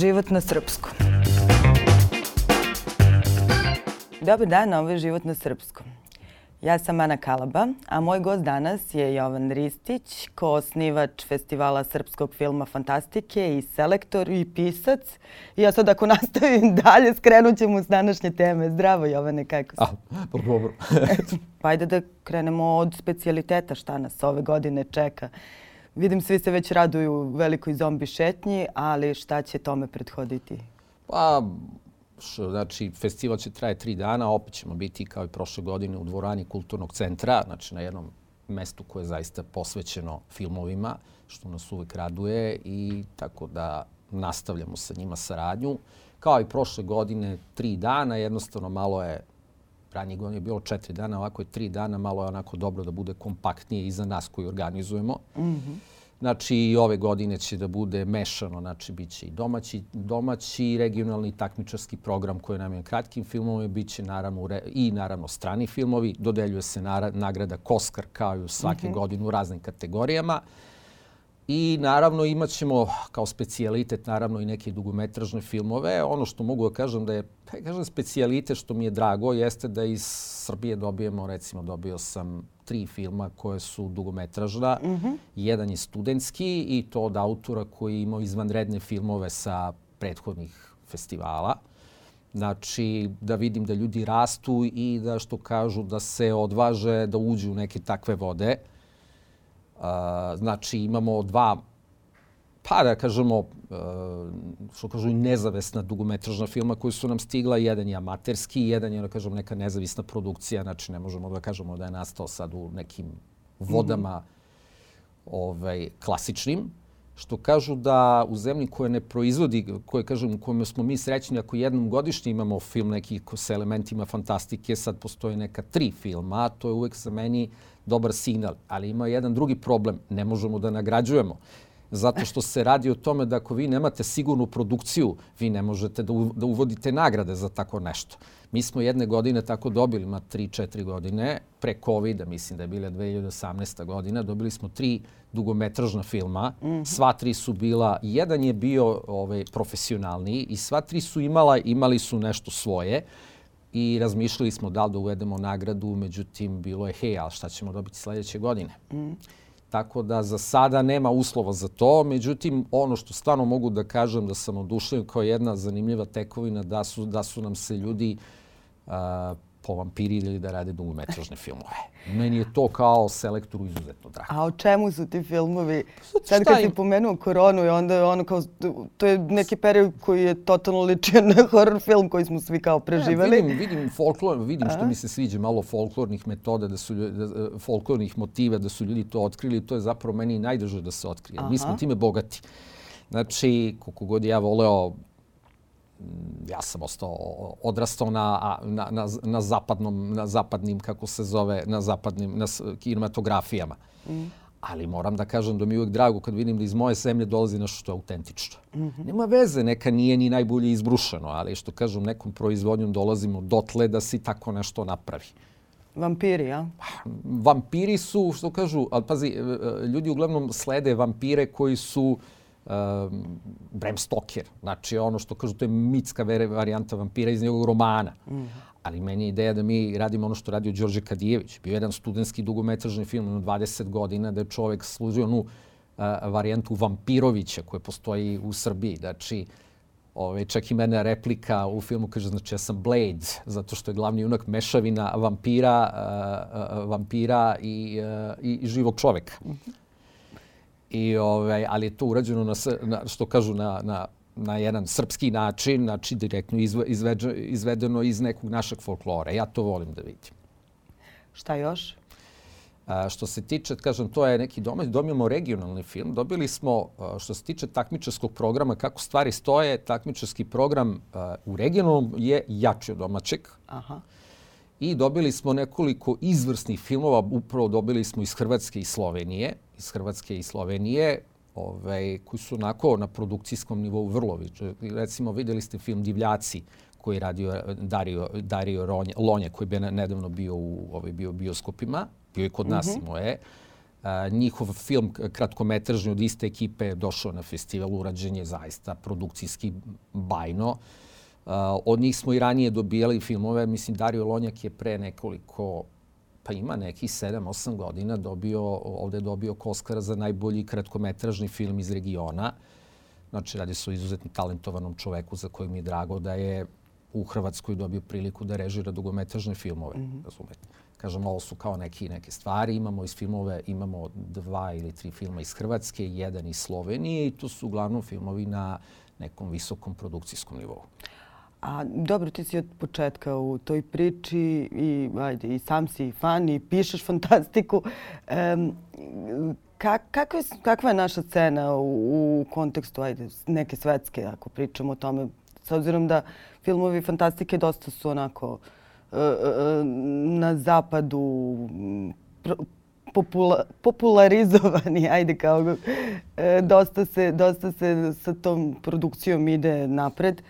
Život na srpskom. Dobar dan, ovo je Život na srpskom. Ja sam Ana Kalaba, a moj gost danas je Jovan Ristić, ko-osnivač festivala srpskog filma Fantastike i selektor i pisac. I ja sad ako nastavim dalje, skrenut ćemo s današnje teme. Zdravo Jovane, kako si? A, pa dobro. pa ajde da krenemo od specialiteta šta nas ove godine čeka. Vidim svi se već raduju velikoj zombi šetnji, ali šta će tome prethoditi? Pa, znači, festival će traje tri dana, opet ćemo biti kao i prošle godine u dvorani kulturnog centra, znači na jednom mestu koje je zaista posvećeno filmovima, što nas uvek raduje i tako da nastavljamo sa njima saradnju. Kao i prošle godine, tri dana, jednostavno malo je ranije godine je bilo četiri dana, ovako je tri dana, malo je onako dobro da bude kompaktnije i za nas koji organizujemo. Mm -hmm. Znači, i ove godine će da bude mešano, znači, bit će i domaći, domaći regionalni takmičarski program koji nam je kratkim filmovima, bit će naravno i naravno strani filmovi. Dodeljuje se nagrada Koskar kao i svake mm -hmm. godine u raznim kategorijama. I naravno imat ćemo kao specijalitet naravno i neke dugometražne filmove. Ono što mogu da kažem da je, pa kažem specijalitet što mi je drago jeste da iz Srbije dobijemo, recimo dobio sam tri filma koje su dugometražna. Mm -hmm. Jedan je studentski i to od autora koji ima izvanredne filmove sa prethodnih festivala. Znači, da vidim da ljudi rastu i da, što kažu, da se odvaže da uđu u neke takve vode. Uh, znači, imamo dva pa da kažemo, uh, što kažu i nezavesna dugometražna filma koji su nam stigla. Jedan je amaterski, jedan je, da kažemo, neka nezavisna produkcija. Znači, ne možemo da kažemo da je nastao sad u nekim vodama mm -hmm. ovaj, klasičnim. Što kažu da u zemlji koja ne proizvodi, koje kažem, u kojoj smo mi srećni, ako jednom godišnje imamo film neki sa elementima fantastike, sad postoje neka tri filma, to je uvek za meni dobar signal. Ali ima jedan drugi problem, ne možemo da nagrađujemo zato što se radi o tome da ako vi nemate sigurnu produkciju, vi ne možete da, da uvodite nagrade za tako nešto. Mi smo jedne godine tako dobili, ima 3-4 godine, pre COVID-a, mislim da je bila 2018. godina, dobili smo tri dugometražna filma. Mm -hmm. Sva tri su bila, jedan je bio ovaj, profesionalni i sva tri su imala, imali su nešto svoje i razmišljali smo da li da uvedemo nagradu, međutim bilo je hej, ali šta ćemo dobiti sledeće godine? Mm. Tako da za sada nema uslova za to. Međutim, ono što stvarno mogu da kažem da sam odušljen kao jedna zanimljiva tekovina da su, da su nam se ljudi uh, povampirili da rade dugometražne filmove. Meni je to kao selektoru izuzetno drago. A o čemu su ti filmovi? Sad kad si pomenuo koronu i onda je ono kao, to je neki period koji je totalno ličio na horror film koji smo svi kao preživali. Ja, vidim, vidim folklor, vidim A? što mi se sviđa malo folklornih metoda, da su, da, folklornih motiva, da su ljudi to otkrili. To je zapravo meni najdrže da se otkrije. Aha. Mi smo time bogati. Znači, koliko god ja voleo ja sam ostao odrastao na, na, na, na, zapadnom, na zapadnim, kako se zove, na zapadnim na kinematografijama. Mm. Ali moram da kažem da mi je uvijek drago kad vidim da iz moje zemlje dolazi nešto što je autentično. Mm -hmm. Nema veze, neka nije ni najbolje izbrušeno, ali što kažem, nekom proizvodnjom dolazimo dotle da se tako nešto napravi. Vampiri, ja? Vampiri su, što kažu, ali pazi, e, e, ljudi uglavnom slede vampire koji su uh, um, Bram Stoker. Znači, ono što kažu, to je mitska varijanta vampira iz njegovog romana. Mm. Ali meni je ideja da mi radimo ono što radio Đorđe Kadijević. Bio jedan studentski dugometražni film na 20 godina da je čovek služio onu uh, varijantu vampirovića koja postoji u Srbiji. Znači, Ove, čak i mene replika u filmu kaže, znači ja sam Blade, zato što je glavni junak mešavina vampira, uh, uh, vampira i, uh, i, i živog čoveka. Mm -hmm. I, ovaj, ali je to urađeno, na, na, što kažu, na, na, na jedan srpski način, znači direktno izve, izveđe, izvedeno iz nekog našeg folklora. Ja to volim da vidim. Šta još? A, što se tiče, kažem, to je neki domać, dobijamo regionalni film. Dobili smo, što se tiče takmičarskog programa, kako stvari stoje, takmičarski program a, u regionalnom je jači od domaćeg. Aha. I dobili smo nekoliko izvrsnih filmova, upravo dobili smo iz Hrvatske i Slovenije iz Hrvatske i Slovenije, ovaj, koji su onako na produkcijskom nivou vrlo Recimo, videli ste film Divljaci koji je radio Dario, Dario Ronje, Lonje, koji je nedavno bio u ovaj, bio bioskopima, bio je kod nas mm -hmm. imao je. njihov film kratkometražni od iste ekipe je došao na festival, urađen je zaista produkcijski bajno. od njih smo i ranije dobijali filmove, mislim Dario Lonjak je pre nekoliko pa ima neki 7-8 godina dobio, ovde je dobio Koskara za najbolji kratkometražni film iz regiona. Znači, radi se o izuzetno talentovanom čoveku za kojeg mi je drago da je u Hrvatskoj dobio priliku da režira dugometražne filmove. Mm -hmm. Razumete? Kažem, ovo su kao neki, neke stvari. Imamo iz filmove, imamo dva ili tri filma iz Hrvatske, jedan iz Slovenije i to su uglavnom filmovi na nekom visokom produkcijskom nivou. A dobro, ti si od početka u toj priči i, ajde, i sam si fan i pišeš fantastiku. Um, kak, kakva, je, kakva je naša scena u, u kontekstu ajde, neke svetske, ako pričamo o tome, s obzirom da filmovi fantastike dosta su onako uh, uh, na zapadu popula, popularizovani, ajde kao uh, dosta se, dosta se sa tom produkcijom ide napred.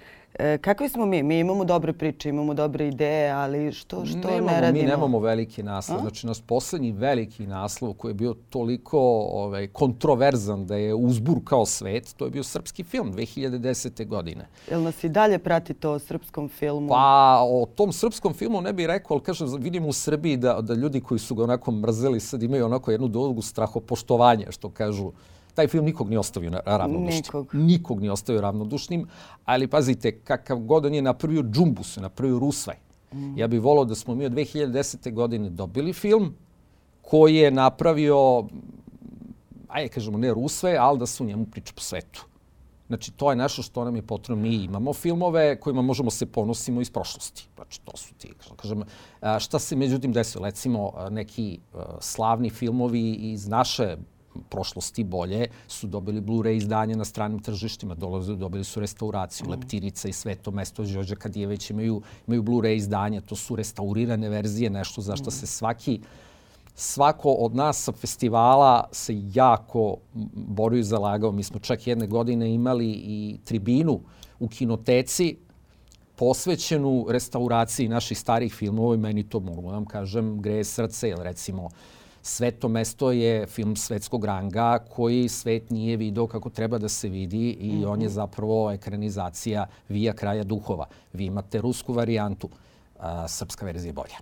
E, kakvi smo mi? Mi imamo dobre priče, imamo dobre ideje, ali što, što nemamo, ne radimo? Mi nemamo veliki naslov. A? Znači, naš poslednji veliki naslov koji je bio toliko ovaj, kontroverzan da je uzburkao svet, to je bio srpski film 2010. godine. Jel nas i dalje prati to o srpskom filmu? Pa, o tom srpskom filmu ne bih rekao, ali kažem, vidimo u Srbiji da, da ljudi koji su ga onako mrzeli sad imaju onako jednu dogu strahopoštovanja, što kažu taj film nikog nije ostavio ravnodušnim. Nikog. Nikog nije ostavio ravnodušnim, ali pazite, kakav god on je napravio Džumbus, napravio Rusvaj. Mm. Ja bih volao da smo mi od 2010. godine dobili film koji je napravio, ajde kažemo, ne Rusvaj, ali da su njemu priče po svetu. Znači, to je nešto što nam je potrebno. Mi imamo filmove kojima možemo se ponosimo iz prošlosti. Znači, to su ti, kažem, šta se međutim desilo? Recimo, neki slavni filmovi iz naše prošlosti bolje su dobili Blu-ray izdanje na stranim tržištima, dolaze, dobili su restauraciju, mm. Leptirica i sve to mesto Đorđa Kadijević imaju, imaju Blu-ray izdanje, to su restaurirane verzije, nešto za što mm. se svaki svako od nas sa festivala se jako borio i zalagao. Mi smo čak jedne godine imali i tribinu u kinoteci posvećenu restauraciji naših starih filmova i meni to mogu da vam kažem greje srce, jer recimo Sveto mesto je film svetskog ranga koji svet nije video kako treba da se vidi i mm -hmm. on je zapravo ekranizacija Vija kraja duhova. Vi imate rusku varijantu, a, srpska verzija je bolja.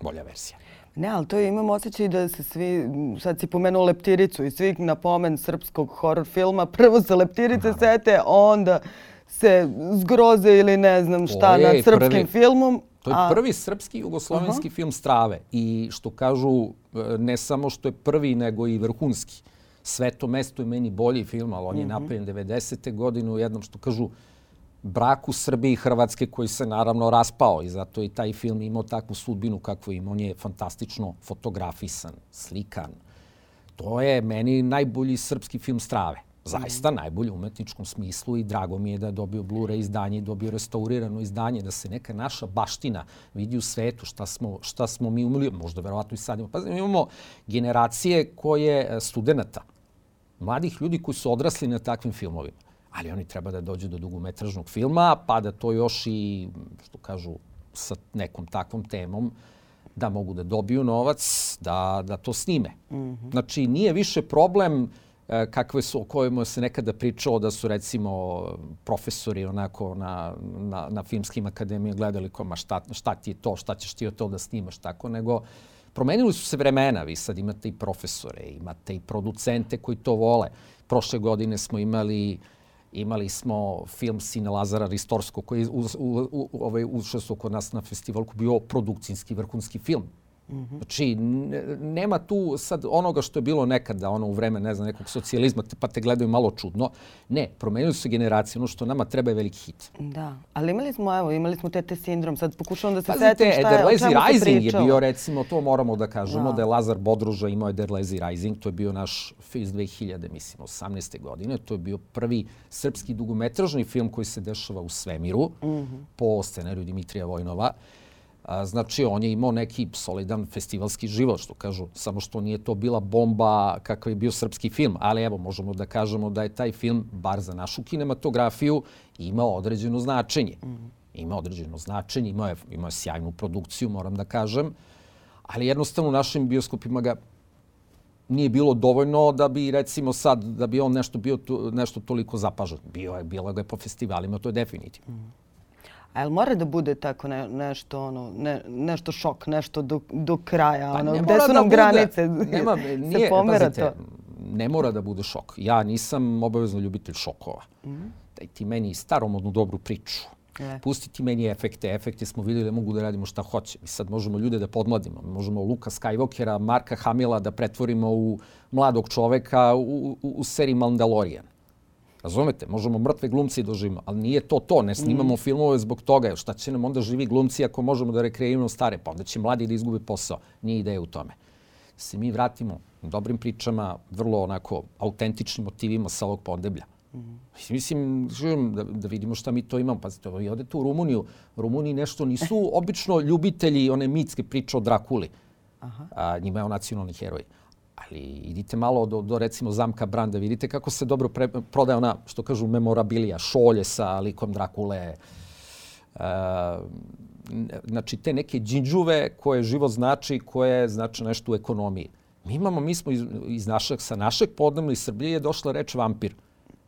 Bolja verzija. Ne, ali to je, imam osjećaj da se svi, sad si pomenuo Leptiricu i svi na pomen srpskog horror filma, prvo se Leptirice Naravno. sete, onda se zgroze ili ne znam šta nad srpskim prvi, filmom. To je A... prvi srpski jugoslovenski uh -huh. film Strave i što kažu e, ne samo što je prvi nego i vrhunski. Sveto mesto je meni bolji film, ali on je uh -huh. napravljen 90. godine u jednom što kažu braku Srbije i Hrvatske koji se naravno raspao i zato i taj film imao takvu sudbinu kakvu ima. On je fantastično fotografisan, slikan. To je meni najbolji srpski film Strave zaista najbolje u umetničkom smislu i drago mi je da je dobio Blu-ray izdanje i dobio restaurirano izdanje, da se neka naša baština vidi u svetu, šta smo, šta smo mi umili, možda verovatno i sad imamo. Pa imamo generacije koje e, studenta, mladih ljudi koji su odrasli na takvim filmovima, ali oni treba da dođu do dugometražnog filma, pa da to još i, što kažu, sa nekom takvom temom, da mogu da dobiju novac, da, da to snime. Mm -hmm. Znači, nije više problem uh, kakve su, o kojima se nekada pričalo da su recimo profesori onako na, na, na filmskim akademijama gledali koma šta, šta ti je to, šta ćeš ti od to da snimaš, tako, nego promenili su se vremena, vi sad imate i profesore, imate i producente koji to vole. Prošle godine smo imali imali smo film Sine Lazara Ristorskog koji je ovaj, ušao kod nas na festivalku. Bio produkcijski vrhunski film Mm Znači, nema tu sad onoga što je bilo nekada, ono u vreme, ne znam, nekog socijalizma, pa te gledaju malo čudno. Ne, promenili su se generacije, ono što nama treba je veliki hit. Da, ali imali smo, evo, imali smo tete sindrom, sad pokušavam da se Pazite, setim šta je, o čemu Rising je bio, recimo, to moramo da kažemo, da, da je Lazar Bodruža imao Ederlezi Rising, to je bio naš iz 2000, mislim, 18. godine, to je bio prvi srpski dugometražni film koji se dešava u svemiru, mm -hmm. po scenariju Dimitrija Vojnova. A, znači, on je imao neki solidan festivalski život, što kažu, samo što nije to bila bomba kakav je bio srpski film. Ali evo, možemo da kažemo da je taj film, bar za našu kinematografiju, imao određeno značenje. Mm. Imao određeno značenje, imao je, imao je sjajnu produkciju, moram da kažem. Ali jednostavno u našim bioskopima ga nije bilo dovoljno da bi recimo sad da bi on nešto bio tu, nešto toliko zapažen. Bio je bilo ga je po festivalima, to je definitivno. Mm. A jel mora da bude tako ne, nešto ono ne, nešto šok, nešto do, do kraja, pa ono gde su da nam bude, granice? Nema, nije, se pomera pazite, to. Ne mora da bude šok. Ja nisam obavezno ljubitelj šokova. Mm. Daj ti meni staromodnu dobru priču Ne. Pustiti meni efekte. Efekte smo videli da mogu da radimo šta hoće. Mi sad možemo ljude da podmladimo. Možemo Luka Skywalkera, Marka Hamila da pretvorimo u mladog čoveka u, u, u seriji Mandalorian. Razumete? Možemo mrtve glumci da živimo, ali nije to to. Ne snimamo mm. filmove zbog toga. Šta će nam onda živi glumci ako možemo da rekreiramo stare? Pa onda će mladi da izgube posao. Nije ideja u tome. Da se mi vratimo dobrim pričama, vrlo onako autentičnim motivima sa ovog podeblja. Mm. Mislim, želim da, da vidimo šta mi to imamo. Pazite, vi odete u Rumuniju. Rumuniji nešto nisu obično ljubitelji one mitske priče o Drakuli. Aha. A, njima je on nacionalni heroj. Ali idite malo do, do recimo zamka Branda, vidite kako se dobro pre, prodaje ona, što kažu, memorabilija, šolje sa likom Drakule. A, znači, te neke džinđuve koje živo znači, koje znači nešto u ekonomiji. Mi imamo, mi smo iz, iz našeg, sa našeg podnevna iz Srbije je došla reč vampir.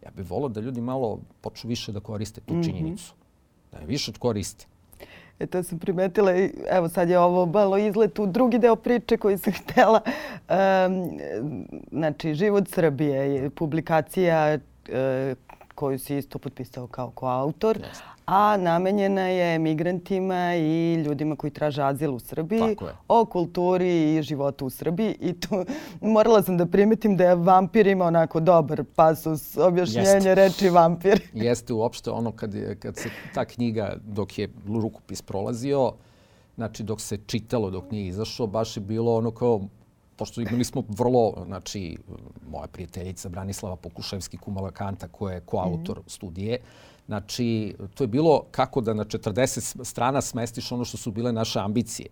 Ja bih volao da ljudi malo počnu više da koriste tu mhm. činjenicu. Da je više koriste. E, to sam primetila i evo sad je ovo malo izlet u drugi deo priče koji sam htjela. Um, znači, Život Srbije je publikacija uh, koju si isto potpisao kao koautor, yes a namenjena je migrantima i ljudima koji traže azil u Srbiji, o kulturi i životu u Srbiji. I tu morala sam da primetim da je vampir ima onako dobar pasus, objašnjenje Jeste. reči vampir. Jeste uopšte ono kad, je, kad se ta knjiga, dok je rukopis prolazio, znači dok se čitalo, dok nije izašao, baš je bilo ono kao pošto imali smo vrlo, znači, moja prijateljica Branislava Pokuševski Kumalakanta, koja je koautor mm -hmm. studije, Znači, to je bilo kako da na 40 strana smestiš ono što su bile naše ambicije.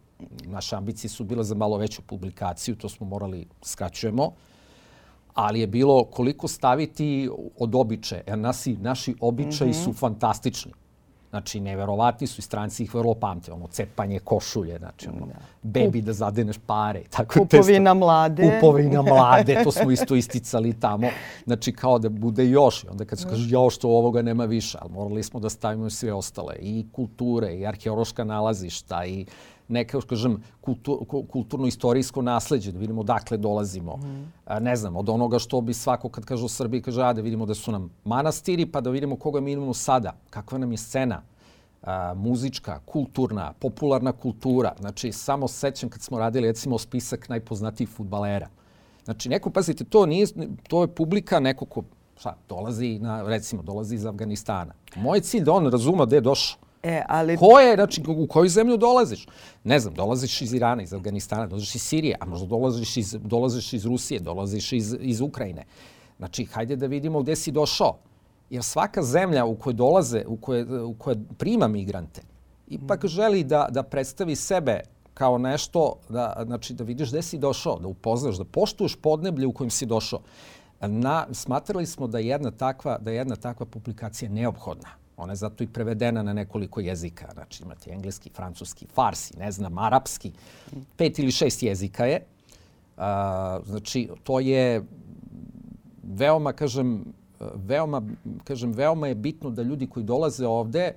Naše ambicije su bile za malo veću publikaciju, to smo morali skraćujemo. Ali je bilo koliko staviti od običaja. Jer nasi, naši običaji mm -hmm. su fantastični. Znači, neverovatni su i stranci ih vrlo pamte. Ono, cepanje košulje, znači, ono, da. bebi da zadeneš pare. Tako Kupovina mlade. Kupovina mlade, to smo isto isticali tamo. Znači, kao da bude još. I onda kad se kaže, jo, što ovoga nema više. Ali morali smo da stavimo sve ostale. I kulture, i arheološka nalazišta, i neke, kažem, kultur, kulturno-istorijsko nasledđe, da vidimo dakle dolazimo. Mm. Ne znam, od onoga što bi svako kad kaže o Srbiji, kaže, a da vidimo da su nam manastiri, pa da vidimo koga mi imamo sada, kakva nam je scena, a, muzička, kulturna, popularna kultura. Znači, samo sećam kad smo radili, recimo, spisak najpoznatijih futbalera. Znači, neko, pazite, to, nije, to je publika neko ko šta, dolazi, na, recimo, dolazi iz Afganistana. Moj cilj da on razuma gde je došao. E, ali... Ko je, znači, u koju zemlju dolaziš? Ne znam, dolaziš iz Irana, iz Afganistana, dolaziš iz Sirije, a možda dolaziš iz, dolaziš iz Rusije, dolaziš iz, iz Ukrajine. Znači, hajde da vidimo gde si došao. Jer svaka zemlja u kojoj dolaze, u kojoj, u kojoj prima migrante, ipak mm. želi da, da predstavi sebe kao nešto, da, znači, da vidiš gde si došao, da upoznaš, da poštuješ podneblje u kojem si došao. Na, smatrali smo da jedna takva, da jedna takva publikacija neophodna. Ona je zato i prevedena na nekoliko jezika. Znači imate engleski, francuski, farsi, ne znam, arapski. Pet ili šest jezika je. A, znači, to je veoma, kažem, veoma, kažem, veoma je bitno da ljudi koji dolaze ovde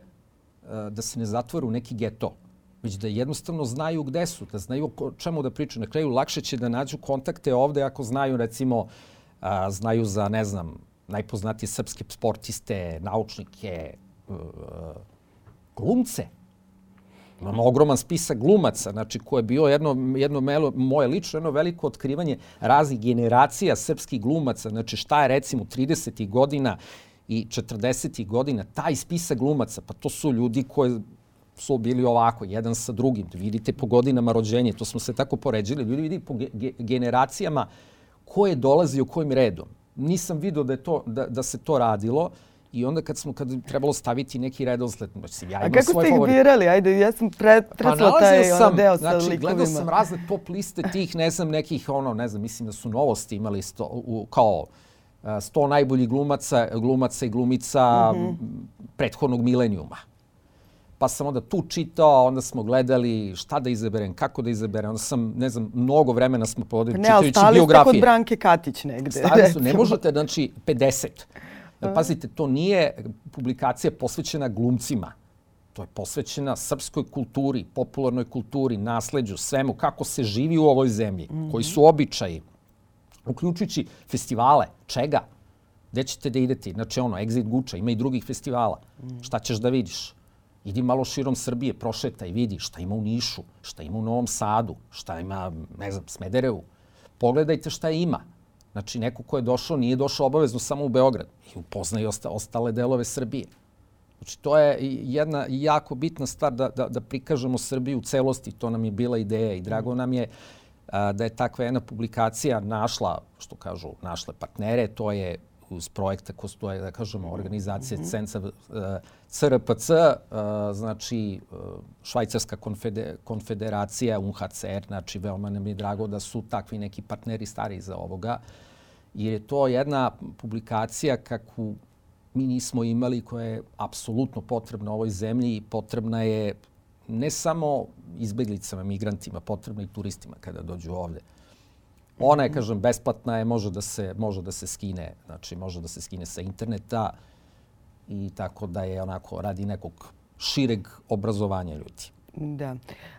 da se ne zatvoru u neki geto već da jednostavno znaju gde su, da znaju o čemu da pričaju. Na kraju lakše će da nađu kontakte ovde ako znaju, recimo, a, znaju za, ne znam, najpoznatije srpske sportiste, naučnike, glumce. Imamo ogroman spisak glumaca, znači ko je bio jedno, jedno melo, moje lično jedno veliko otkrivanje raznih generacija srpskih glumaca. Znači šta je recimo 30. godina i 40. godina, taj spisak glumaca, pa to su ljudi koji su bili ovako, jedan sa drugim. Vidite po godinama rođenja, to smo se tako poređili. Ljudi vidi po ge generacijama ko je dolazio kojim redom. Nisam vidio da, je to, da, da se to radilo. I onda kad smo kad trebalo staviti neki redosled, znači ja imam A kako ste ih birali? Ajde, ja sam pretresla pa, taj sam, ono deo sa znači, likovima. Gledao sam razne top liste tih, ne znam, nekih, ono, ne znam, mislim da su novosti imali sto, u, kao uh, 100 najboljih glumaca, glumaca i glumica mm -hmm. prethodnog milenijuma. pa sam onda tu čitao, onda smo gledali šta da izaberem, kako da izaberem, onda sam, ne znam, mnogo vremena smo provodili Ne, čitajući ali stali ste biografije. kod Branke Katić negde. Stali su, ne možete, znači, 50. Pazite, to nije publikacija posvećena glumcima. To je posvećena srpskoj kulturi, popularnoj kulturi, nasleđu, svemu, kako se živi u ovoj zemlji, koji su običaji, uključujući festivale, čega? Gde ćete da idete? Znači, ono, Exit Guča, ima i drugih festivala. Šta ćeš da vidiš? Idi malo širom Srbije, prošetaj, vidi šta ima u Nišu, šta ima u Novom Sadu, šta ima, ne znam, Smederevu. Pogledajte šta ima. Znači, neko ko je došao, nije došao obavezno samo u Beograd. I upozna i osta, ostale delove Srbije. Znači, to je jedna jako bitna stvar da, da, da prikažemo Srbiju u celosti. To nam je bila ideja i drago nam je a, da je takva jedna publikacija našla, što kažu, našle partnere. To je uz projekta ko stoje, da kažemo, organizacije mm -hmm. CENCA, CRPC, znači Švajcarska konfeder, konfederacija, UNHCR, znači veoma nam je drago da su takvi neki partneri stari za ovoga, jer je to jedna publikacija kakvu mi nismo imali koja je apsolutno potrebna ovoj zemlji i potrebna je ne samo izbeglicama, migrantima, potrebna i turistima kada dođu ovde. Ona je, kažem, besplatna je, može da se, može da se skine, znači može da se skine sa interneta i tako da je onako radi nekog šireg obrazovanja ljudi. Da.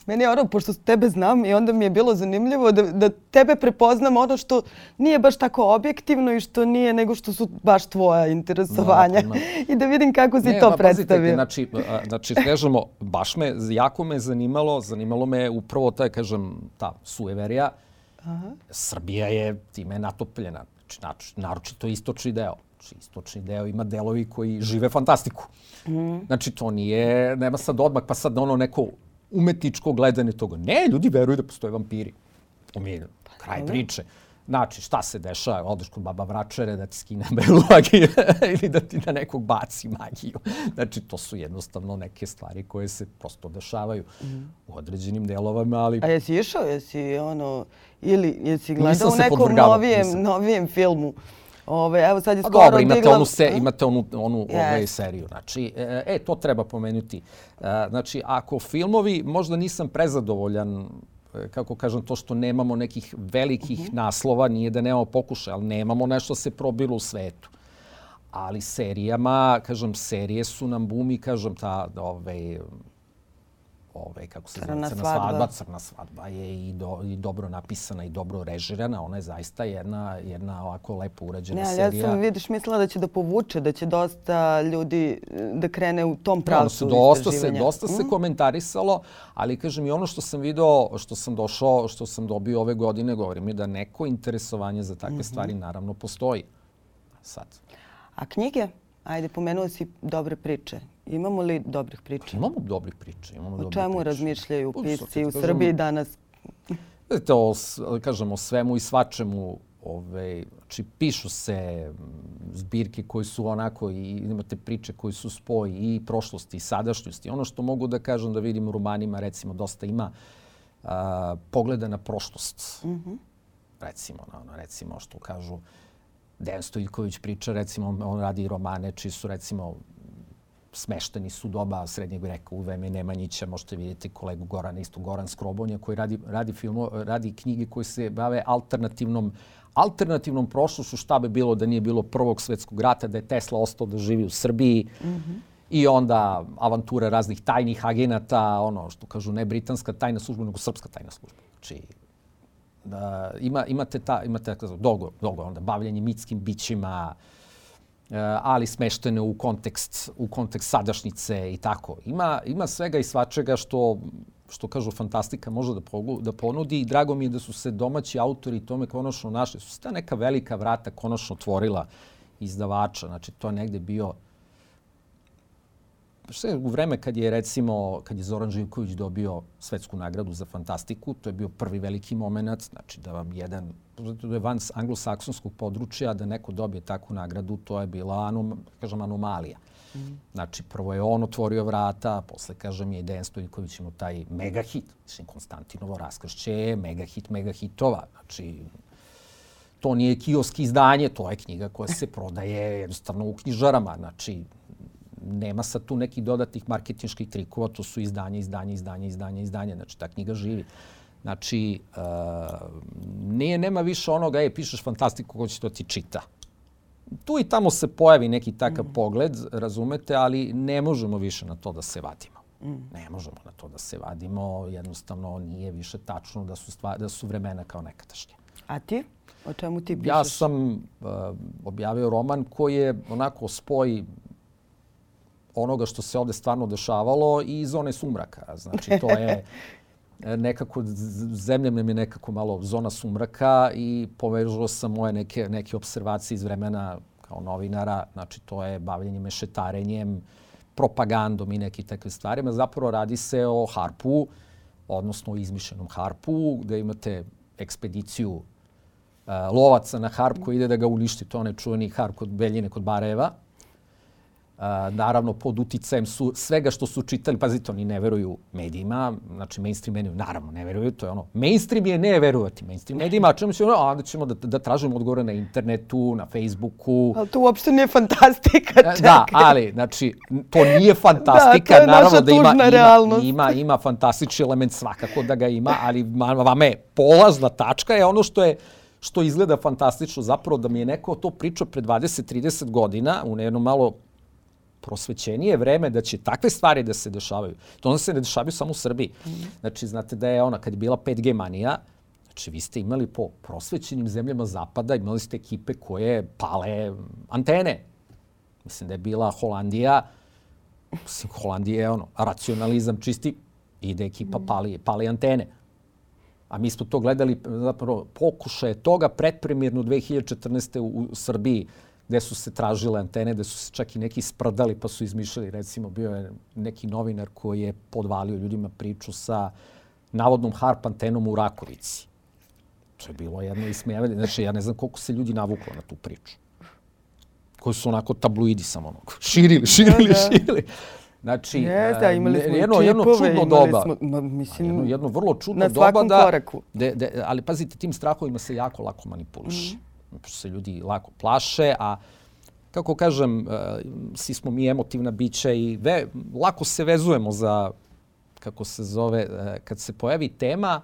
Meni je ono, pošto tebe znam i onda mi je bilo zanimljivo da, da tebe prepoznam ono što nije baš tako objektivno i što nije, nego što su baš tvoja interesovanja. No, I da vidim kako si ne, to ba, predstavio. Znači, znači, kažemo, baš me, jako me zanimalo, zanimalo me upravo taj, kažem, ta sueverija. Aha. Srbija je time natopljena. Znači, naročito istočni deo. Znači, istočni deo ima delovi koji žive fantastiku. Mm. Znači, to nije, nema sad odmah, pa sad ono neko umetničko gledanje toga. Ne, ljudi veruju da postoje vampiri. Umiljen, kraj priče. Znači, šta se dešava? Odeš kod baba vračare da ti skine belu magiju ili da ti na nekog baci magiju. Znači, to su jednostavno neke stvari koje se prosto dešavaju mm. u određenim delovama, ali... A jesi išao? Jesi ono... Ili jesi gledao u nekom novijem, nisam. novijem filmu? Ove, evo sad je skoro dobro, imate digla... onu, se, imate onu, onu yes. ove, seriju. Znači, e, to treba pomenuti. E, znači, ako filmovi, možda nisam prezadovoljan kako kažem, to što nemamo nekih velikih uh -huh. naslova, nije da nemamo pokušaja, ali nemamo nešto se probilo u svetu. Ali serijama, kažem, serije su nam bumi, kažem, ta, ovaj, ovaj, kako se crna zove, crna svadba. svadba. Crna svadba je i, do, i dobro napisana i dobro režirana. Ona je zaista jedna, jedna ovako lepo urađena ne, serija. Ja sam, vidiš, mislila da će da povuče, da će dosta ljudi da krene u tom pravcu no, dosta se, dosta se mm. komentarisalo, ali kažem i ono što sam video, što sam došao, što sam dobio ove godine, govorim mi da neko interesovanje za takve mm -hmm. stvari naravno postoji. Sad. A knjige? Ajde, pomenuo si dobre priče. Imamo li dobrih priča? Imamo dobrih priča. Imamo o čemu priče. razmišljaju pisci u Srbiji danas? Vidite, o, kažem, o svemu i svačemu. Ove, znači, pišu se zbirke koji su onako i imate priče koji su spoj i prošlosti i sadašnjosti. Ono što mogu da kažem da vidim u romanima, recimo, dosta ima a, pogleda na prošlost. Mm -hmm. Recimo, ono, recimo, što kažu, Dejan Stojković priča, recimo, on radi romane čiji su, recimo, smešteni su doba srednjeg veka u vreme Nemanjića. Možete vidjeti kolegu Gorana, isto Goran Skrobonja, koji radi, radi, filmo, radi knjige koje se bave alternativnom alternativnom prošlošću šta bi bilo da nije bilo prvog svetskog rata, da je Tesla ostao da živi u Srbiji. Mm -hmm. I onda avantura raznih tajnih agenata, ono što kažu ne britanska tajna služba, nego srpska tajna služba. Znači, da, ima, imate, ta, imate dogo, dogo, onda bavljanje mitskim bićima, uh, ali smeštene u kontekst, u kontekst sadašnjice i tako. Ima, ima svega i svačega što, što kažu fantastika može da, pogu, da ponudi i drago mi je da su se domaći autori tome konačno našli. Su se ta neka velika vrata konačno otvorila izdavača. Znači, to je negde bio je u vreme kad je recimo, kad je Zoran Živković dobio svetsku nagradu za fantastiku, to je bio prvi veliki moment, znači da vam jedan, to je van anglosaksonskog područja, da neko dobije takvu nagradu, to je bila, anom, kažem, anomalija. Mm. Znači, prvo je on otvorio vrata, posle, kažem, je Dejan Stojković imao taj mega hit. Znači, Konstantinovo raskršće je mega hit, mega hitova. Znači, to nije kioski izdanje, to je knjiga koja se prodaje jednostavno u knjižarama. Znači, nema sad tu nekih dodatnih marketinških trikova, to su izdanje, izdanje, izdanje, izdanje, izdanje. Znači, ta knjiga živi. Znači, uh, nije, nema više onoga, ej, pišeš fantastiku, ko će to ti čita. Tu i tamo se pojavi neki takav mm. pogled, razumete, ali ne možemo više na to da se vadimo. Mm. Ne možemo na to da se vadimo, jednostavno nije više tačno da su, stvar, da su vremena kao nekadašnje. A ti? O čemu ti pišeš? Ja sam uh, objavio roman koji je onako spoj onoga što se ovde stvarno dešavalo i zone sumraka. Znači, to je nekako, zemlja mi je nekako malo zona sumraka i povežao sam moje neke, neke observacije iz vremena kao novinara. Znači, to je bavljenje mešetarenjem, propagandom i nekim takvim stvarima. Zapravo radi se o harpu, odnosno o izmišljenom harpu, gde imate ekspediciju uh, lovaca na harp koji ide da ga uništi. To je čuveni harp kod Beljine, kod Bareva naravno pod uticajem su svega što su čitali, pazite, oni ne veruju medijima, znači mainstream medijima, naravno ne veruju, to je ono, mainstream je ne verovati mainstream medijima, a čemu ćemo, a onda ćemo da, da tražimo odgovore na internetu, na Facebooku. Ali to uopšte nije fantastika, e, čekaj. Da, ali, znači, to nije fantastika, da, to naravno da ima, ima, ima, ima fantastični element svakako da ga ima, ali vama je polazna tačka je ono što je što izgleda fantastično, zapravo da mi je neko to pričao pre 20-30 godina u jednom malo prosvećenije vreme da će takve stvari da se dešavaju. To onda se ne dešavaju samo u Srbiji. Znači, znate da je ona, kad je bila 5G manija, Znači, vi ste imali po prosvećenim zemljama zapada, imali ste ekipe koje pale antene. Mislim da je bila Holandija, mislim, Holandija je ono, racionalizam čisti, ide ekipa pali, pali antene. A mi smo to gledali, zapravo, pokušaje toga predpremjerno 2014. u, u Srbiji gde su se tražile antene, gde su se čak i neki sprdali pa su izmišljali. Recimo, bio je neki novinar koji je podvalio ljudima priču sa navodnom harp antenom u Rakovici. To je bilo jedno ismijevanje. Znači, ja ne znam koliko se ljudi navuklo na tu priču. Koji su onako tabloidi samo ono, širili, širili, da, da. širili. Znači, Jeste, imali smo jedno, čipove, jedno čudno doba. Smo, ma, mislim, jedno, jedno vrlo čudno na doba da... koraku. De, de, ali pazite, tim strahovima se jako lako manipuliše. Mm se ljudi lako plaše, a kako kažem, e, svi smo mi emotivna bića i ve, lako se vezujemo za, kako se zove, e, kad se pojavi tema,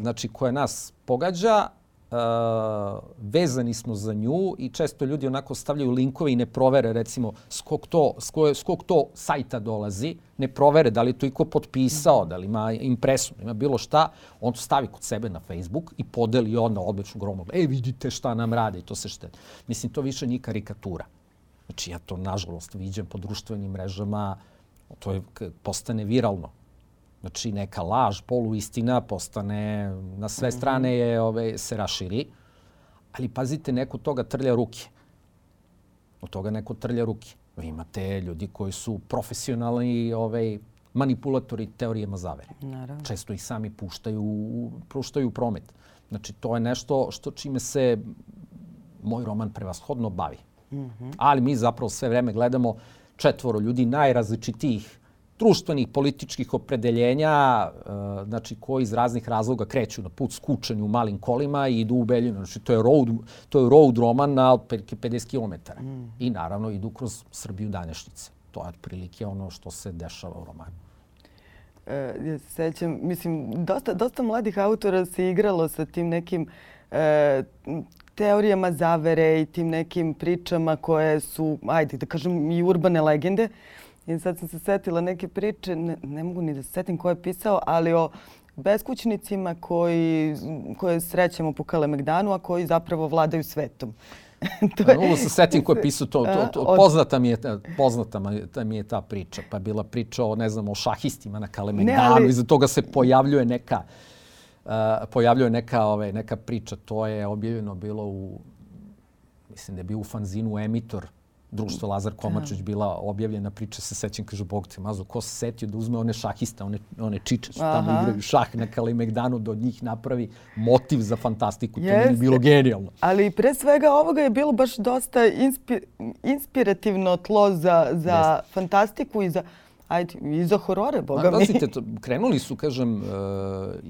znači koja nas pogađa, vezani smo za nju i često ljudi onako stavljaju linkove i ne provere recimo s kog to, s koje, s kog to sajta dolazi, ne provere da li to iko potpisao, da li ima impresu, ima bilo šta, on to stavi kod sebe na Facebook i podeli onda odličnu gromog. E, vidite šta nam rade i to se šte. Mislim, to više nije karikatura. Znači, ja to, nažalost, viđem po društvenim mrežama, to je, postane viralno. Znači neka laž, poluistina postane na sve mhm. strane je, ove, se raširi. Ali pazite, neko toga trlja ruke. Od toga neko trlja ruke. Vi imate ljudi koji su profesionalni ovaj, manipulatori teorijama zavere. Naravno. Često ih sami puštaju, puštaju u promet. Znači, to je nešto što čime se moj roman prevashodno bavi. Mm -hmm. Ali mi zapravo sve vreme gledamo četvoro ljudi najrazličitijih društvenih, političkih opredeljenja, e, znači koji iz raznih razloga kreću na put skučeni u malim kolima i idu u Beljinu. Znači to je road, to je road roman na otprilike 50 km. Mm. I naravno idu kroz Srbiju danešnice. To je otprilike ono što se dešava u romanu. E, ja se sećam, mislim, dosta, dosta mladih autora se igralo sa tim nekim e, teorijama zavere i tim nekim pričama koje su, ajde da kažem, i urbane legende. I sad sam se setila neke priče, ne, ne mogu ni da se setim ko je pisao, ali o beskućnicima koji, koje srećemo po Kalemegdanu, a koji zapravo vladaju svetom. to je... Mogu se setim ko je pisao to. to, to od... poznata, mi je, poznata mi je ta priča. Pa je bila priča o, ne znam, o šahistima na Kalemegdanu. Ali... Iza toga se pojavljuje neka, uh, pojavljuje neka, ove, neka priča. To je objavljeno bilo u, mislim da je bio u fanzinu Emitor društvo Lazar Komačić da. bila objavljena priča, se sećam, kaže, Bog te mazo, ko se setio da uzme one šahiste, one, one čiče što tamo igraju šah na Kalimegdanu, da od njih napravi motiv za fantastiku. To je bilo genijalno. Ali pre svega ovoga je bilo baš dosta inspi, inspirativno tlo za, za fantastiku i za ajde, i za horore, boga mi. Pazite, krenuli su, kažem, uh,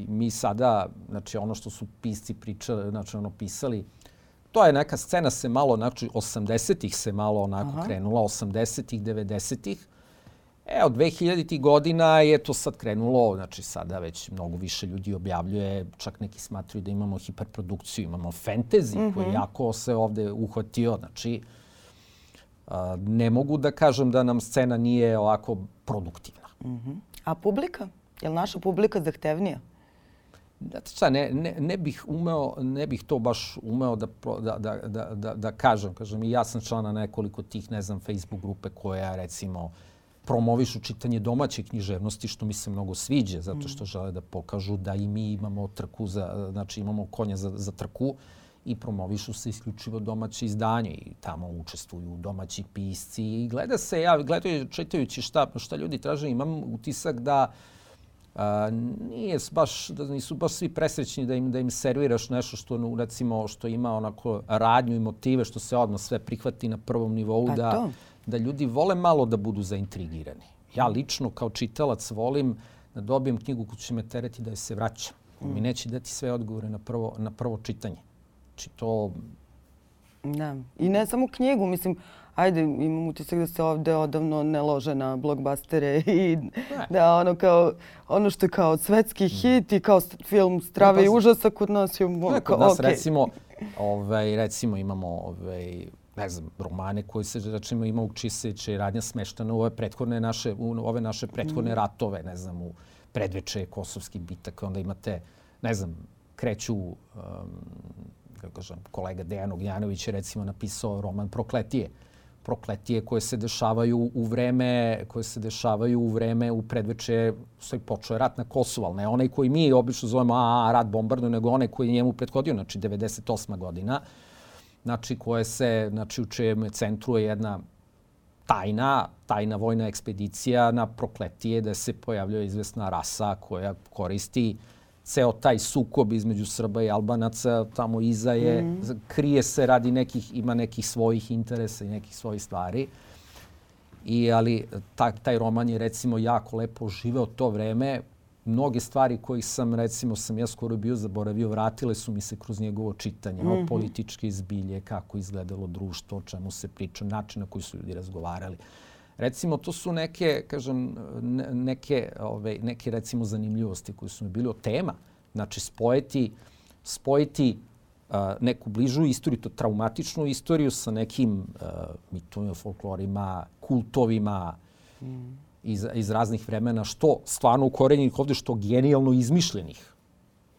mi sada, znači ono što su pisci pričali, znači ono pisali, to je neka scena se malo, znači 80-ih se malo onako Aha. krenula, 80-ih, 90-ih. E, od 2000. godina je to sad krenulo, znači sada već mnogo više ljudi objavljuje, čak neki smatruju da imamo hiperprodukciju, imamo fantasy mm -hmm. koji jako se ovde uhvatio, znači a, ne mogu da kažem da nam scena nije ovako produktivna. Mm -hmm. A publika? Je li naša publika zahtevnija? Znate šta, ne, ne, ne, bih umeo, ne bih to baš umeo da, da, da, da, da, da kažem. Kažem, i ja sam člana nekoliko tih, ne znam, Facebook grupe koja, recimo, promovišu čitanje domaće književnosti, što mi se mnogo sviđa, zato što žele da pokažu da i mi imamo trku za, znači imamo konja za, za trku i promovišu se isključivo domaće izdanje i tamo učestvuju domaći pisci i gleda se, ja gledaju, čitajući šta, šta ljudi traže, imam utisak da uh, a, nije baš, da nisu baš svi presrećni da im, da im serviraš nešto što, recimo, što ima onako radnju i motive, što se odmah sve prihvati na prvom nivou, pa da, da ljudi vole malo da budu zaintrigirani. Ja lično kao čitalac volim da dobijem knjigu koju će me tereti da je se vraćam. Mm. Mi neće dati sve odgovore na prvo, na prvo čitanje. Znači to... Da. I ne samo knjigu, mislim, ajde, imam utisak da se ovde odavno ne lože na blockbustere i ne. da ono kao, ono što je kao svetski mm. hit i kao film strave i užasa kod nas je ne, kod nas okay. recimo, ovaj, recimo imamo ovaj, ne znam, romane koji se, recimo, ima Ukčiseće i radnja smeštana u ove prethodne naše, u ove naše prethodne mm. ratove, ne znam, u predveče kosovskih bitaka, onda imate, ne znam, kreću, um, kako kažem, kolega Dejan Ognjanović je recimo napisao roman Prokletije, prokletije koje se dešavaju u vreme koje se dešavaju u vreme u predveče sve počeo rat na Kosovu, al ne onaj koji mi obično zovemo a, a rat bombarduje, nego onaj koji je njemu prethodio, znači 98. godina. Znači koje se znači u čijem centru je jedna tajna, tajna vojna ekspedicija na prokletije da se pojavljuje izvesna rasa koja koristi uh, ceo taj sukob između Srba i Albanaca tamo iza je, mm. krije se radi nekih, ima nekih svojih interesa i nekih svojih stvari. I, ali ta, taj roman je recimo jako lepo živeo to vreme. Mnoge stvari kojih sam, recimo, sam ja skoro bio zaboravio, vratile su mi se kroz njegovo čitanje. Mm -hmm. političke izbilje, kako izgledalo društvo, o čemu se priča, način na koji su ljudi razgovarali. Recimo, to su neke, kažem, neke, ove, neke recimo zanimljivosti koje su mi bili od tema. Znači, spojiti, spojiti uh, neku bližu istoriju, to traumatičnu istoriju sa nekim uh, mitovima, folklorima, kultovima mm. iz, iz raznih vremena, što stvarno ukorenjenih ovde, što genijalno izmišljenih.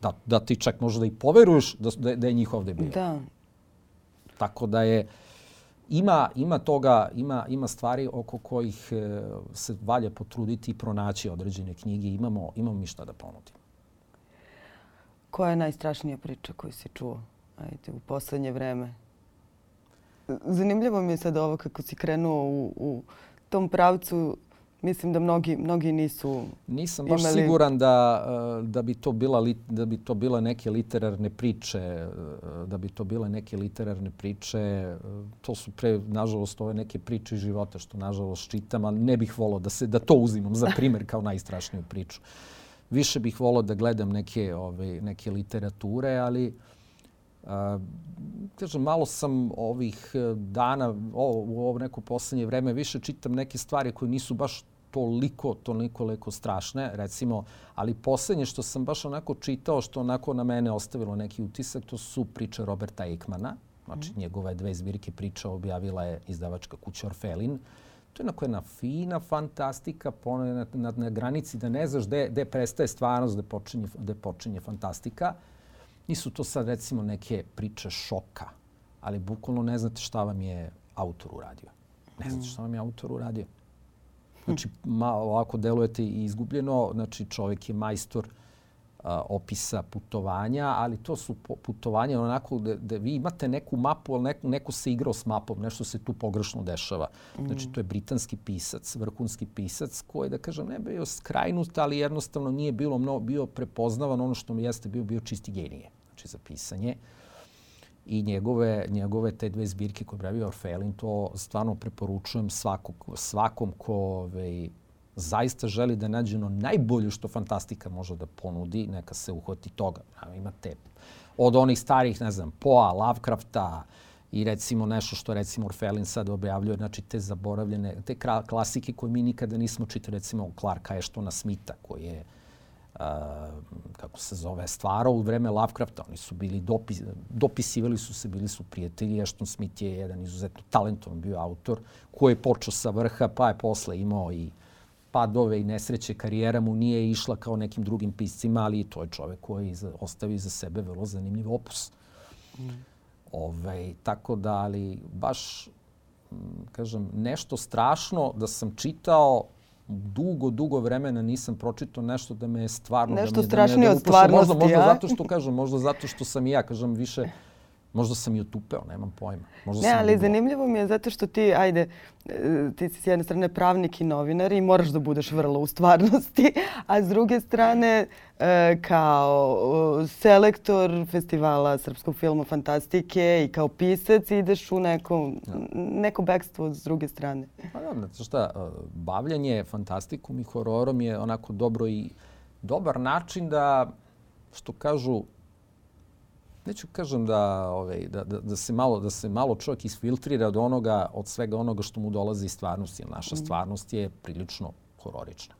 Da, da ti čak možda da i poveruješ da, da, da je njih ovde bilo. Da. Tako da je, uh, ima, ima toga, ima, ima stvari oko kojih e, se valja potruditi i pronaći određene knjige. Imamo, imamo mi šta da ponudimo. Koja je najstrašnija priča koju si čuo ajde, u poslednje vreme? Zanimljivo mi je sad ovo kako si krenuo u, u tom pravcu mislim da mnogi, mnogi nisu Nisam baš imali... siguran da, eh, da, bi to bila, da bi to bile neke literarne priče, eh, da bi to bile neke literarne priče. Eh, to su pre, nažalost, ove neke priče života što, nažalost, čitam, ali ne bih volao da, se, da to uzimam za primer kao najstrašniju priču. Više bih volao da gledam neke, ove, neke literature, ali a, kažem, malo sam ovih dana, o, u ovo neko poslednje vreme, više čitam neke stvari koje nisu baš toliko, toliko leko strašne, recimo, ali poslednje što sam baš onako čitao, što onako na mene ostavilo neki utisak, to su priče Roberta Ekmana. Znači, mm. njegove dve zbirke priča objavila je izdavačka kuća Orfelin. To je onako jedna fina fantastika na, na, na granici da ne znaš gde, gde prestaje stvarnost, gde počinje, gde počinje fantastika. Nisu to sad recimo neke priče šoka, ali bukvalno ne znate šta vam je autor uradio. Ne znate šta vam je autor uradio. Znači, ma, ovako delujete i izgubljeno. Znači, čovjek je majstor a, opisa putovanja, ali to su putovanja onako da, da vi imate neku mapu, ali neko, neko se igrao s mapom, nešto se tu pogrešno dešava. Znači, to je britanski pisac, vrhunski pisac, koji, da kažem, ne bio skrajnut, ali jednostavno nije bilo mnogo, bio prepoznavan ono što mi jeste bio, bio čisti genije, znači za pisanje. Uh, i njegove, njegove te dve zbirke koje pravi Orfelin, to stvarno preporučujem svakog, svakom ko ovaj, zaista želi da nađe ono najbolje što fantastika može da ponudi, neka se uhvati toga. Imate od onih starih, ne znam, Poa, Lovecrafta i recimo nešto što recimo Orfelin sad objavljuje, znači te zaboravljene, te klasike koje mi nikada nismo čitali, recimo Clarka Ashtona Smitha koji je kako se zove, stvarao u vreme Lovecrafta. Oni su bili, dopis, dopisivali su se, bili su prijatelji. Ashton Smith je jedan izuzetno talentovan bio autor koji je počeo sa vrha, pa je posle imao i padove i nesreće. Karijera mu nije išla kao nekim drugim piscima, ali to je čovek koji ostavi za sebe vrlo zanimljiv opus. Mm. Ove, tako da, ali baš, kažem, nešto strašno da sam čitao dugo, dugo vremena nisam pročitao nešto da me je stvarno... Nešto da me, strašnije da od stvarnosti, možda, možda ja? zato što kažem, možda zato što sam i ja, kažem, više Možda sam i otupeo, nemam pojma. Možda ne, ali zanimljivo mi je zato što ti, ajde, e, ti si s jedne strane pravnik i novinar i moraš da budeš vrlo u stvarnosti, a s druge strane kao selektor festivala srpskog filma Fantastike i kao pisac ideš u neko, neko bekstvo s druge strane. Pa da, znači šta, e, bavljanje fantastikom i hororom je onako dobro i dobar način da, što kažu, neću kažem da, ovaj, da, da, da, se malo, da se malo čovjek isfiltrira od onoga, od svega onoga što mu dolazi iz stvarnosti. Naša mm. stvarnost je prilično hororična.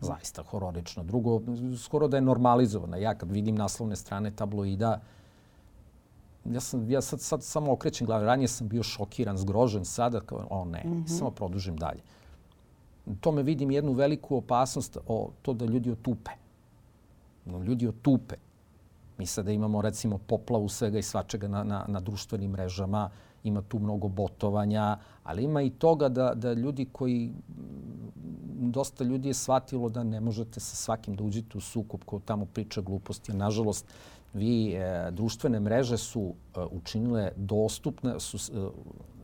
Zaista hororična. Drugo, skoro da je normalizovana. Ja kad vidim naslovne strane tabloida, ja, sam, ja sad, sad samo okrećem glavu. Ranije sam bio šokiran, zgrožen. Sada kao, o ne, mm -hmm. samo produžim dalje. To me vidim jednu veliku opasnost o to da ljudi otupe. Ljudi otupe. Mi sada imamo recimo poplavu svega i svačega na, na, na društvenim mrežama, ima tu mnogo botovanja, ali ima i toga da, da ljudi koji, dosta ljudi je shvatilo da ne možete sa svakim da uđete u sukup ko tamo priča gluposti. Nažalost, vi, e, društvene mreže su e, učinile dostupne, su, e,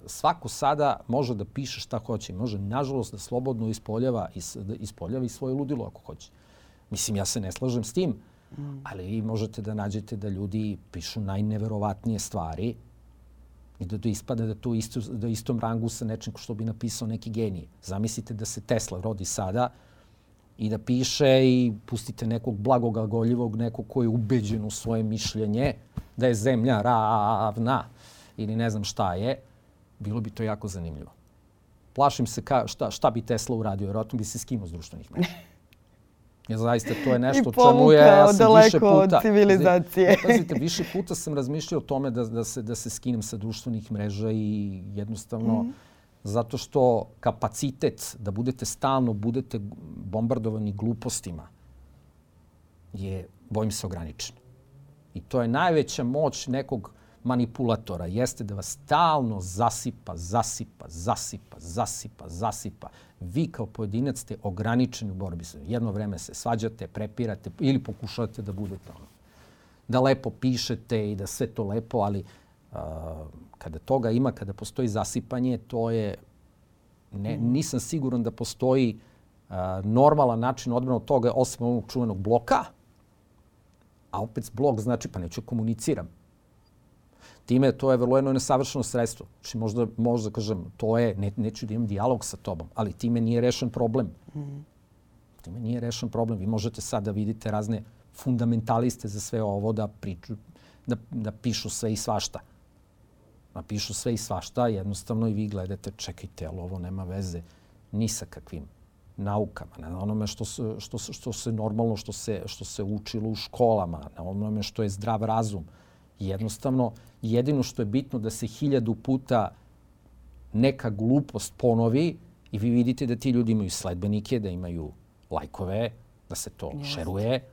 svako sada može da piše šta hoće. Može, nažalost, da slobodno ispoljava, is, da ispoljava i svoje ludilo ako hoće. Mislim, ja se ne slažem s tim, Mm. Ali vi možete da nađete da ljudi pišu najneverovatnije stvari i da to ispada da to isto, da istom rangu sa nečim što bi napisao neki genij. Zamislite da se Tesla rodi sada i da piše i pustite nekog blagog agoljivog, nekog koji je ubeđen u svoje mišljenje da je zemlja ravna ili ne znam šta je, bilo bi to jako zanimljivo. Plašim se ka, šta, šta bi Tesla uradio, vjerojatno bi se skinuo s društvenih mreža. Ja, zaista, to je nešto čemu je, ja sam više puta... od civilizacije. Pazite, više puta sam razmišljao o tome da, da, se, da se skinem sa društvenih mreža i jednostavno mm. zato što kapacitet da budete stalno, budete bombardovani glupostima je, bojim se, ograničen. I to je najveća moć nekog manipulatora jeste da vas stalno zasipa, zasipa, zasipa, zasipa, zasipa. Vi kao pojedinac ste ograničeni u borbi sa Jedno vreme se svađate, prepirate ili pokušavate da budete ono. Da lepo pišete i da sve to lepo, ali uh, kada toga ima, kada postoji zasipanje, to je... Ne, mm. nisam siguran da postoji uh, normalan način odbrana od toga, osim ovog čuvenog bloka, a opet blok znači pa neću komuniciram time to je vrlo jedno nesavršeno sredstvo. Znači možda, možda kažem, to je, ne, neću da imam dijalog sa tobom, ali time nije rešen problem. Mm. Time nije rešen problem. Vi možete sad da vidite razne fundamentaliste za sve ovo da priču, da, da pišu sve i svašta. Da pišu sve i svašta, jednostavno i vi gledate, čekajte, ali ovo nema veze ni sa kakvim naukama, na onome što se, što, što se normalno, što se, što se učilo u školama, na onome što je zdrav razum. Jednostavno, jedino što je bitno da se hiljadu puta neka glupost ponovi i vi vidite da ti ljudi imaju sledbenike, da imaju lajkove, da se to yes. šeruje.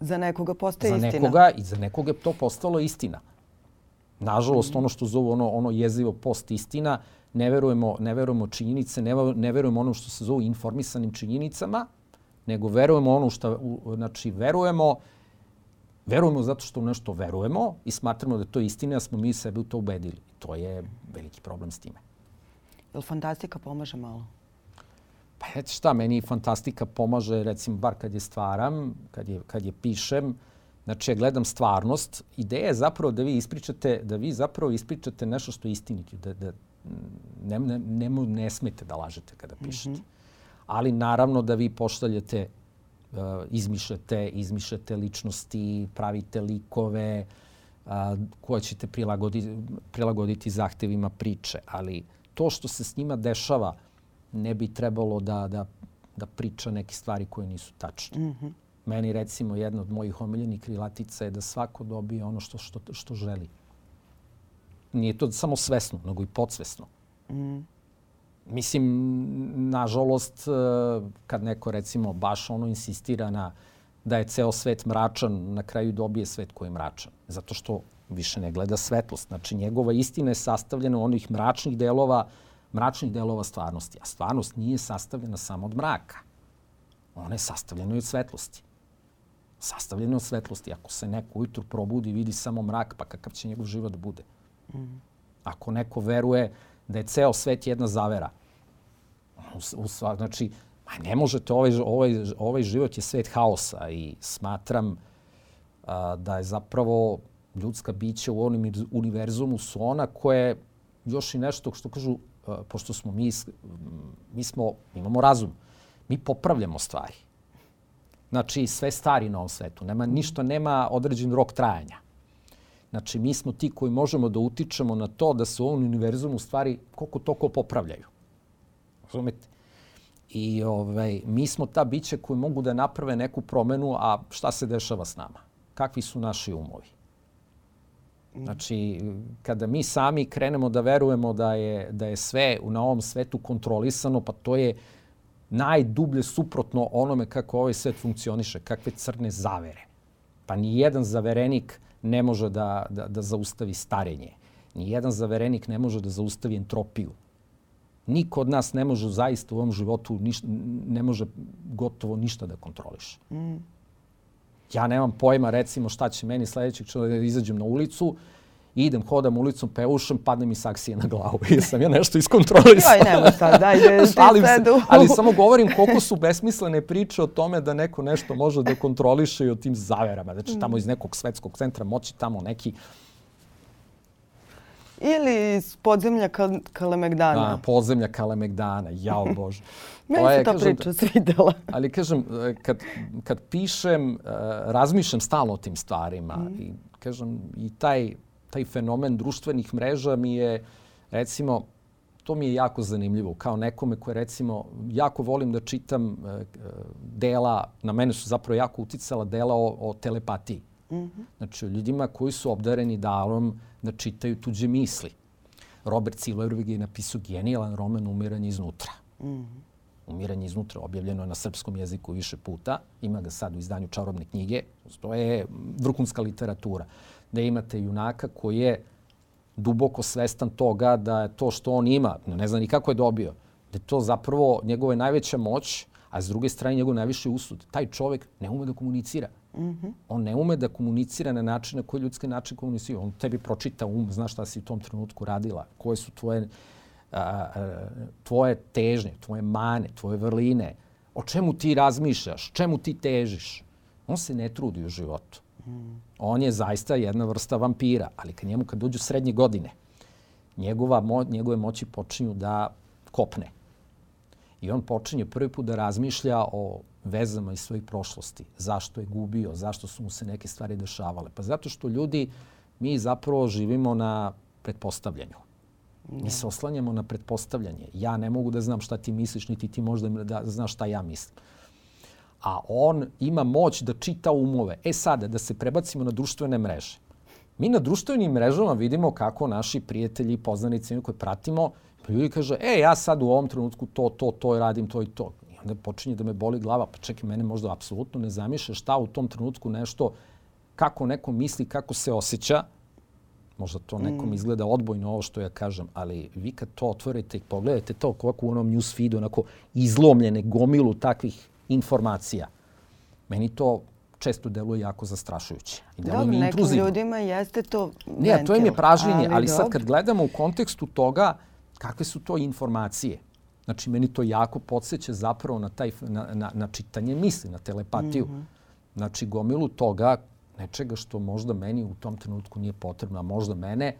Za nekoga postaje za istina. Za nekoga i za nekoga je to postalo istina. Nažalost, mm. ono što zovu ono, ono jezivo post istina, ne verujemo, ne verujemo činjenice, ne, ne verujemo ono što se zovu informisanim činjenicama, nego verujemo ono što, znači, verujemo verujemo zato što u nešto verujemo i smatramo da to je istina, a smo mi sebe u to ubedili. To je veliki problem s time. Je li fantastika pomaže malo? Pa eto šta, meni fantastika pomaže, recimo, bar kad je stvaram, kad je, kad je pišem, Znači, ja gledam stvarnost. Ideja je zapravo da vi ispričate, da vi zapravo ispričate nešto što je istinito. Da, da ne, ne, ne, ne smete da lažete kada pišete. Mm -hmm. Ali naravno da vi poštaljate Uh, izmišljate, izmišljate ličnosti, pravite likove, a, koje ćete prilagoditi, prilagoditi zahtevima priče. Ali to što se s njima dešava ne bi trebalo da, da, da priča neke stvari koje nisu tačne. Mm -hmm. Meni recimo jedna od mojih omiljenih krilatica je da svako dobije ono što, što, što želi. Nije to samo svesno, nego i podsvesno. Mm. Mislim, nažalost, kad neko recimo baš ono insistira na da je ceo svet mračan, na kraju dobije svet koji je mračan. Zato što više ne gleda svetlost. Znači, njegova istina je sastavljena onih mračnih delova, mračnih delova stvarnosti. A stvarnost nije sastavljena samo od mraka. Ona je sastavljena od svetlosti. Sastavljena od svetlosti. Ako se neko ujutru probudi i vidi samo mrak, pa kakav će njegov život da bude? Mm. Ako neko veruje da je ceo svet jedna zavera, u, u, znači, Ma ne možete, ovaj, ovaj, ovaj život je svet haosa i smatram a, da je zapravo ljudska bića u onom univerzumu su ona koje još i nešto što kažu, a, pošto smo mi, mi smo, imamo razum, mi popravljamo stvari. Znači, sve stari na ovom svetu. Nema, ništa nema određen rok trajanja. Znači, mi smo ti koji možemo da utičemo na to da se u ovom univerzumu stvari koliko toko popravljaju. Razumete? I ovaj, mi smo ta bića koji mogu da naprave neku promenu, a šta se dešava s nama? Kakvi su naši umovi? Znači, kada mi sami krenemo da verujemo da je, da je sve na ovom svetu kontrolisano, pa to je najdublje suprotno onome kako ovaj svet funkcioniše, kakve crne zavere. Pa ni jedan zaverenik ne može da, da, da zaustavi starenje. Ni jedan zaverenik ne može da zaustavi entropiju niko od nas ne može zaista u ovom životu ništa, ne može gotovo ništa da kontroliše. Mm. Ja nemam pojma recimo šta će meni sledećeg čovjeka da izađem na ulicu idem, hodam ulicom, peušem, padne mi saksije na glavu. I sam ja nešto iskontrolisao. Joj, nema sad, dajde, ti ali, sedu. ali samo govorim koliko su besmislene priče o tome da neko nešto može da kontroliše i o tim zaverama. Znači, tamo iz nekog svetskog centra moći tamo neki Ili iz podzemlja Kal Kalemegdana. Da, podzemlja Kalemegdana, jao Bože. Meni se ta kažem, priča svidela. Ali kažem, kad, kad pišem, eh, razmišljam stalno o tim stvarima. Mm. I kažem, i taj, taj fenomen društvenih mreža mi je, recimo, to mi je jako zanimljivo. Kao nekome koje, recimo, jako volim da čitam eh, dela, na mene su zapravo jako uticala dela o, o telepatiji. Mm -hmm. Znači, o ljudima koji su obdareni darom da čitaju tuđe misli. Robert Silverwig je napisao genijalan roman Umiranje iznutra. Mm -hmm. Umiranje iznutra objavljeno je na srpskom jeziku više puta. Ima ga sad u izdanju čarobne knjige. To je vrhunska literatura. Da imate junaka koji je duboko svestan toga da je to što on ima, ne zna ni kako je dobio, da je to zapravo njegova najveća moć, a s druge strane njegov najviši usud. Taj čovek ne ume da komunicira. -hmm. On ne ume da komunicira na način na koji ljudski način komunicira. On tebi pročita um, znaš šta si u tom trenutku radila, koje su tvoje, a, a, tvoje težnje, tvoje mane, tvoje vrline, o čemu ti razmišljaš, čemu ti težiš. On se ne trudi u životu. On je zaista jedna vrsta vampira, ali kad njemu kad dođu srednje godine, njegova, mo, njegove moći počinju da kopne. I on počinje prvi put da razmišlja o vezama iz svojih prošlosti. Zašto je gubio, zašto su mu se neke stvari dešavale. Pa zato što ljudi, mi zapravo živimo na pretpostavljanju. Mi se oslanjamo na pretpostavljanje. Ja ne mogu da znam šta ti misliš, niti ti možda da znaš šta ja mislim. A on ima moć da čita umove. E sada, da se prebacimo na društvene mreže. Mi na društvenim mrežama vidimo kako naši prijatelji i poznanici koji pratimo, pa ljudi kaže, e, ja sad u ovom trenutku to, to, to radim, to i to onda počinje da me boli glava, pa čekaj, mene možda apsolutno ne zamišlja šta u tom trenutku nešto, kako neko misli, kako se osjeća, možda to nekom mm. izgleda odbojno ovo što ja kažem, ali vi kad to otvorite i pogledate to kako u onom news feedu, onako izlomljene gomilu takvih informacija, meni to često deluje jako zastrašujuće. I deluje Dobro, mi nekim ljudima jeste to Ne, to im je pražnjenje, ali, ali sad kad gledamo u kontekstu toga kakve su to informacije, Znači, meni to jako podsjeća zapravo na, taj, na, na, na čitanje misli, na telepatiju. Mm -hmm. Znači, gomilu toga, nečega što možda meni u tom trenutku nije potrebno, a možda mene,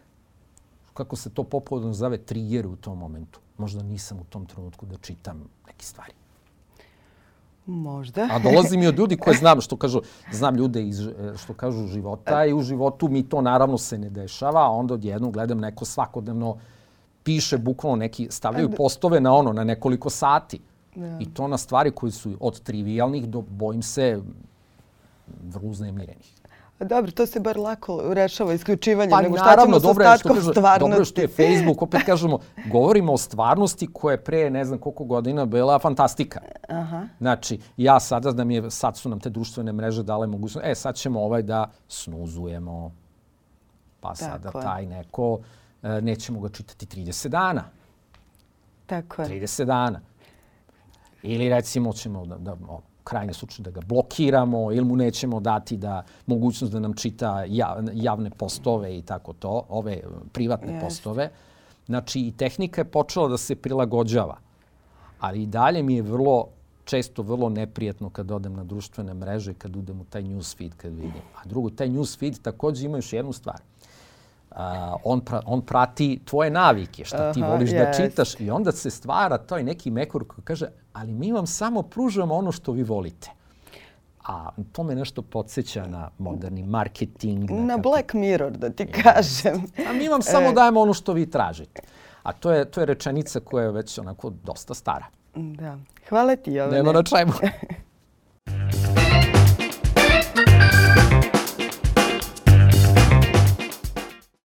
kako se to popularno zove, trigger u tom momentu. Možda nisam u tom trenutku da čitam neke stvari. Možda. A dolazi mi od ljudi koje znam, što kažu, znam ljude iz, što kažu života i u životu mi to naravno se ne dešava, a onda odjednom gledam neko svakodnevno piše bukvalno neki, stavljaju postove na ono, na nekoliko sati. Da. I to na stvari koji su od trivialnih do, bojim se, vrlo uznemirenih. Dobro, to se bar lako rešava isključivanjem, pa, nego šta naravno, ćemo sa ostatkom kažu, stvarnosti? Dobro što je Facebook, opet kažemo, govorimo o stvarnosti koja je pre ne znam koliko godina bila fantastika. Aha. Znači, ja sada da mi je, sad su nam te društvene mreže dale mogućnost, e sad ćemo ovaj da snuzujemo, pa Tako sada je. taj neko, e, nećemo ga čitati 30 dana. Tako je. 30 dana. Ili recimo ćemo da, da krajnje slučaju da ga blokiramo ili mu nećemo dati da mogućnost da nam čita javne postove i tako to, ove privatne yes. postove. Znači i tehnika je počela da se prilagođava. Ali i dalje mi je vrlo često vrlo neprijetno kad odem na društvene mreže, kad udem u taj newsfeed, kad vidim. A drugo, taj newsfeed takođe ima još jednu stvar. Uh, on, pra, on prati tvoje navike, šta ti Aha, voliš yes. da čitaš i onda se stvara taj neki mekor koji kaže ali mi vam samo pružamo ono što vi volite. A to me nešto podsjeća na moderni marketing. Na, na Black Mirror, da ti kažem. A mi vam samo e. dajemo ono što vi tražite. A to je, to je rečenica koja je već onako dosta stara. Da. Hvala ti, Jovane. Nema na čemu.